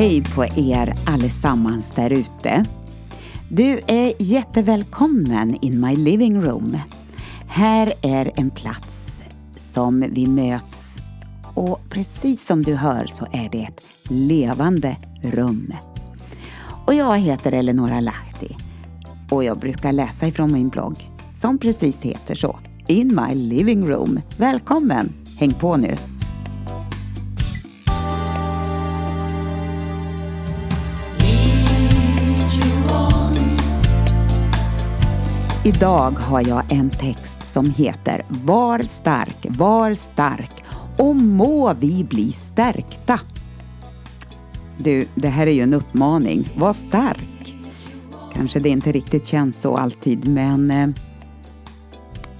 Hej på er allesammans där ute. Du är jättevälkommen in my living room. Här är en plats som vi möts och precis som du hör så är det ett levande rum. Och jag heter Eleonora Lahti och jag brukar läsa ifrån min blogg som precis heter så. In my living room. Välkommen! Häng på nu! Idag har jag en text som heter Var stark, var stark och må vi bli stärkta. Du, det här är ju en uppmaning. Var stark. Kanske det inte riktigt känns så alltid, men eh,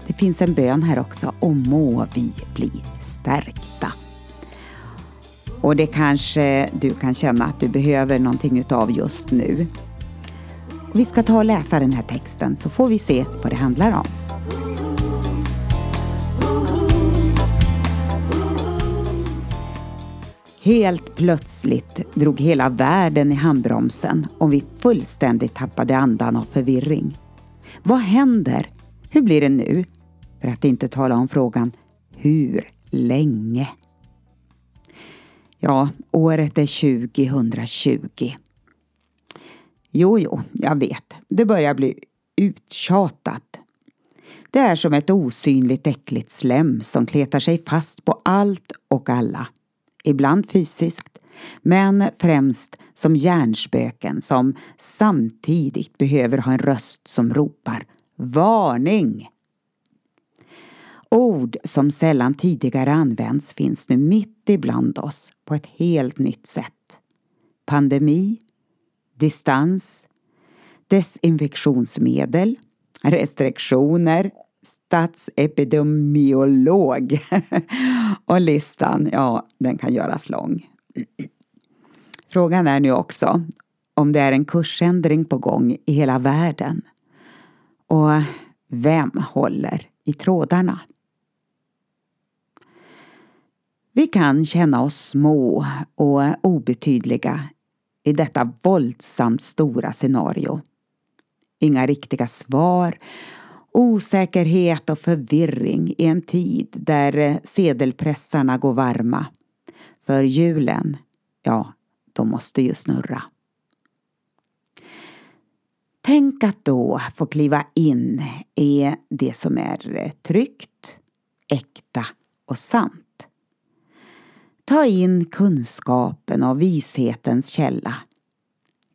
det finns en bön här också. Och må vi bli stärkta. Och det kanske du kan känna att du behöver någonting utav just nu. Vi ska ta och läsa den här texten så får vi se vad det handlar om. Helt plötsligt drog hela världen i handbromsen och vi fullständigt tappade andan av förvirring. Vad händer? Hur blir det nu? För att inte tala om frågan hur länge? Ja, året är 2020. Jo, jo, jag vet. Det börjar bli uttjatat. Det är som ett osynligt äckligt slem som kletar sig fast på allt och alla. Ibland fysiskt, men främst som hjärnspöken som samtidigt behöver ha en röst som ropar Varning! Ord som sällan tidigare använts finns nu mitt ibland oss på ett helt nytt sätt. Pandemi, distans, desinfektionsmedel, restriktioner, statsepidemiolog. Och listan, ja, den kan göras lång. Frågan är nu också om det är en kursändring på gång i hela världen. Och vem håller i trådarna? Vi kan känna oss små och obetydliga i detta våldsamt stora scenario. Inga riktiga svar, osäkerhet och förvirring i en tid där eh, sedelpressarna går varma. För julen, ja, de måste ju snurra. Tänk att då få kliva in i det som är eh, tryggt, äkta och sant. Ta in kunskapen och vishetens källa.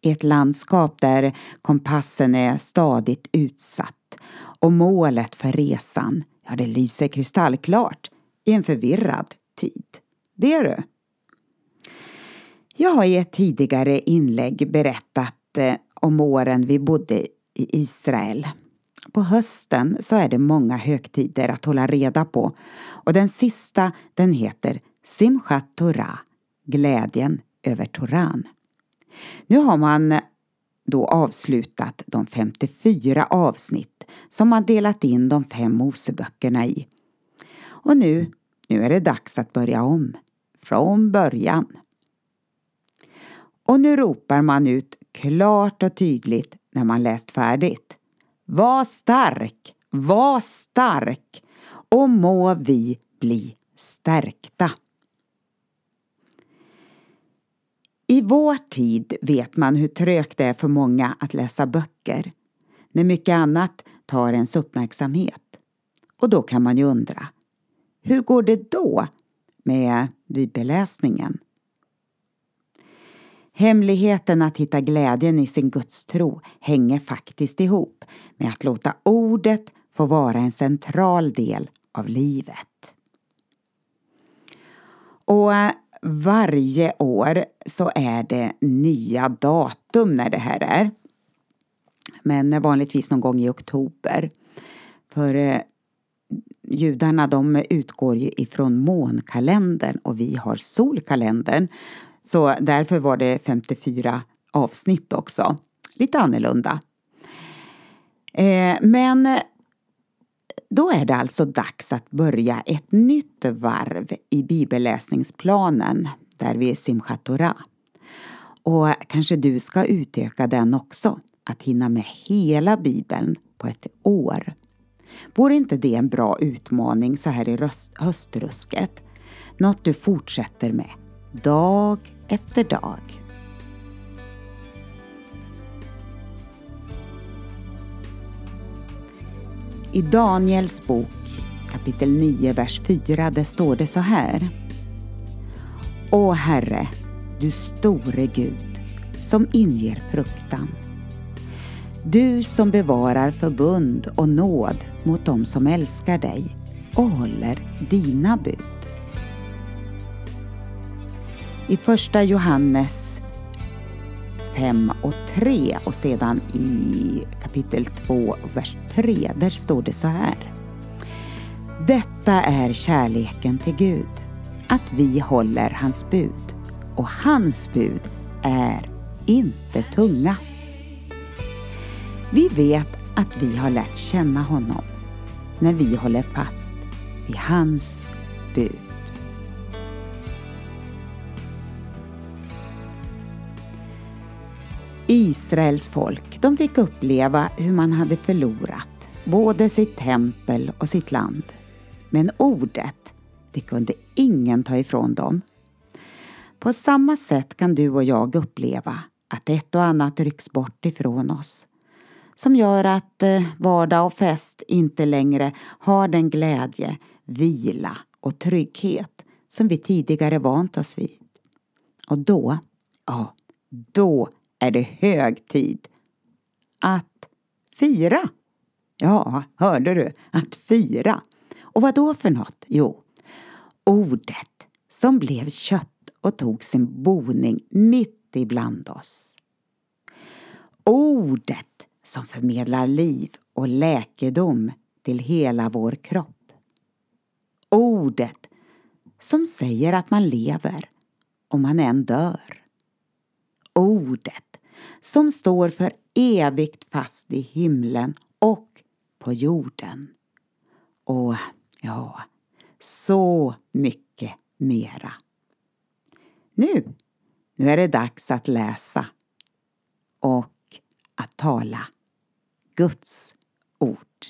I ett landskap där kompassen är stadigt utsatt och målet för resan, ja det lyser kristallklart i en förvirrad tid. Det är du. Jag har i ett tidigare inlägg berättat eh, om åren vi bodde i Israel. På hösten så är det många högtider att hålla reda på och den sista den heter Simchat Torah, glädjen över Toran. Nu har man då avslutat de 54 avsnitt som man delat in de fem Moseböckerna i. Och nu, nu är det dags att börja om, från början. Och nu ropar man ut klart och tydligt när man läst färdigt. Var stark, var stark och må vi bli stärkta. I vår tid vet man hur trögt det är för många att läsa böcker, när mycket annat tar ens uppmärksamhet. Och då kan man ju undra, hur går det då med bibelläsningen? Hemligheten att hitta glädjen i sin gudstro hänger faktiskt ihop med att låta ordet få vara en central del av livet. Och eh, varje år så är det nya datum när det här är. Men eh, vanligtvis någon gång i oktober. För eh, judarna de utgår ju ifrån månkalendern och vi har solkalendern. Så därför var det 54 avsnitt också. Lite annorlunda. Eh, men då är det alltså dags att börja ett nytt varv i bibelläsningsplanen där vi är Simchat Torah. Och kanske du ska utöka den också, att hinna med hela Bibeln på ett år. Vore inte det en bra utmaning så här i höstrusket? Något du fortsätter med, dag efter dag. I Daniels bok kapitel 9, vers 4, där står det så här. Å Herre, du store Gud, som inger fruktan. Du som bevarar förbund och nåd mot dem som älskar dig och håller dina bud. I första Johannes 5 och 3 och sedan i kapitel 2, vers 3, där står det så här. Detta är kärleken till Gud, att vi håller hans bud och hans bud är inte tunga. Vi vet att vi har lärt känna honom när vi håller fast vid hans bud. Israels folk, de fick uppleva hur man hade förlorat både sitt tempel och sitt land. Men ordet, det kunde ingen ta ifrån dem. På samma sätt kan du och jag uppleva att ett och annat rycks bort ifrån oss som gör att eh, vardag och fest inte längre har den glädje, vila och trygghet som vi tidigare vant oss vid. Och då, ja, då är det hög tid att fira. Ja, hörde du? Att fira. Och vad då för något? Jo, ordet som blev kött och tog sin boning mitt ibland oss. Ordet som förmedlar liv och läkedom till hela vår kropp. Ordet som säger att man lever om man än dör. Ordet som står för evigt fast i himlen och på jorden. Och Ja, så mycket mera. Nu, nu är det dags att läsa och att tala Guds ord.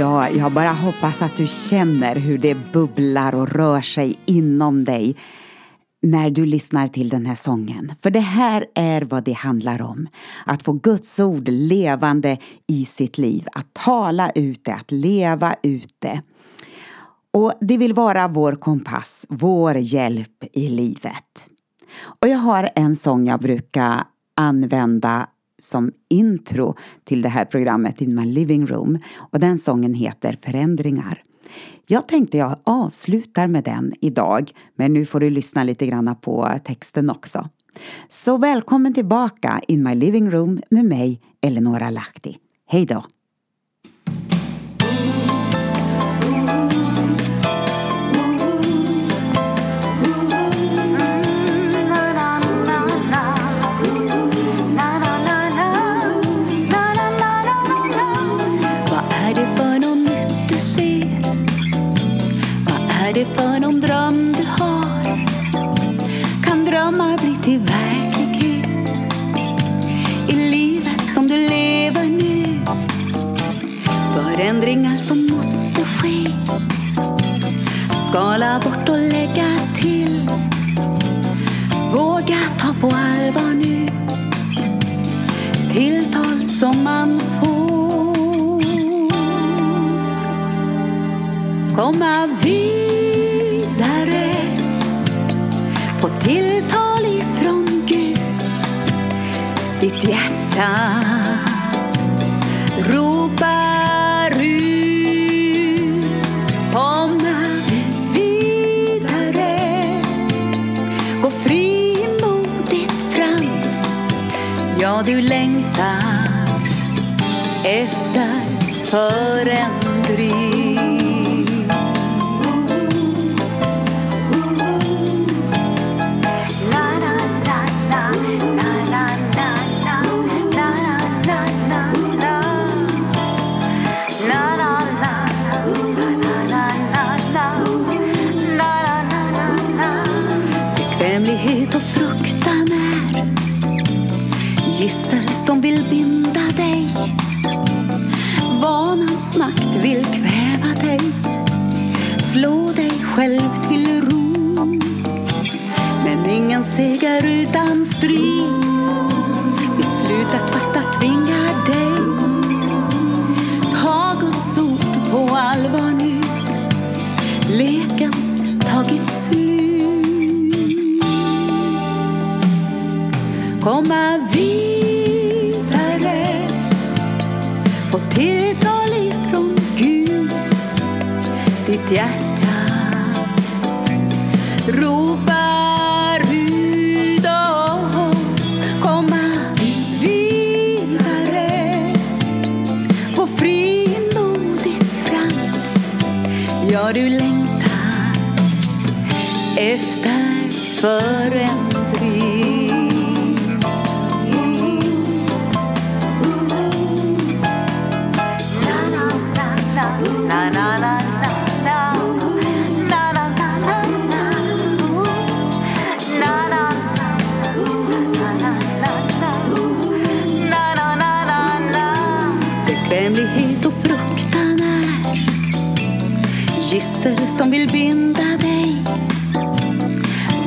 Ja, jag bara hoppas att du känner hur det bubblar och rör sig inom dig när du lyssnar till den här sången. För det här är vad det handlar om. Att få Guds ord levande i sitt liv. Att tala ut det, att leva ut det. Och det vill vara vår kompass, vår hjälp i livet. Och jag har en sång jag brukar använda som intro till det här programmet In My Living Room och den sången heter Förändringar. Jag tänkte jag avslutar med den idag men nu får du lyssna lite grann på texten också. Så välkommen tillbaka In My Living Room med mig Eleonora Lahti. Hej då! Komma vidare få tilltal ifrån Gud. Ditt hjärta ropar ut. Komma vidare. Gå frimodigt fram. Ja, du längtar efter förändring. Utan beslutat Beslutet fattat tvingar dig. Ta Guds ord på allvar nu. Leken tagit slut. Komma vidare, få tilltal ifrån Gud. Ditt hjärta ropar Har du längtar efter förändring. Gissel som vill binda dig.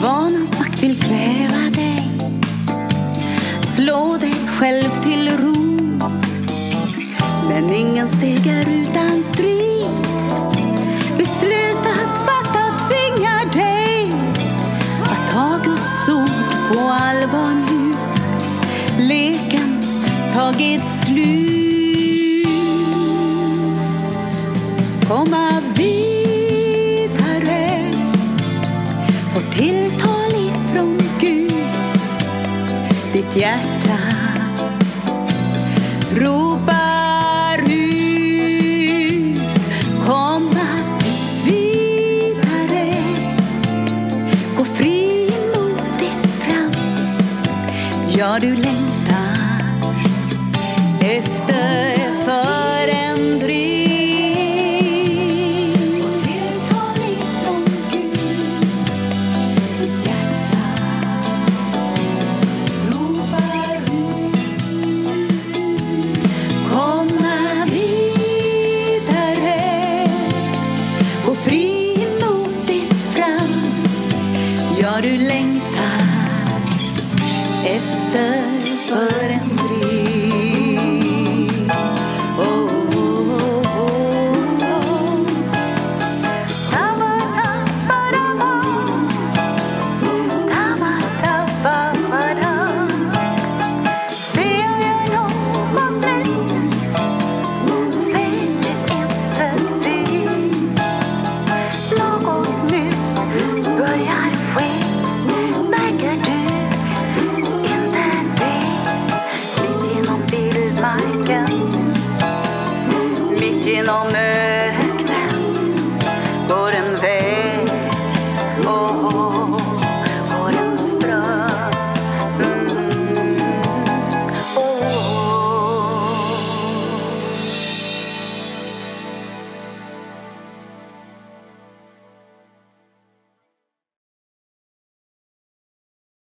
Vanans makt vill kväva dig. Slå dig själv till ro. Men ingen seger utan strid. Beslutat fatta tvingar dig att ta Guds ord på allvar nu. Leken tagit slut. Komma Ditt hjärta ropar ut. Komma vidare. Gå frimodigt fram. Ja, du längtar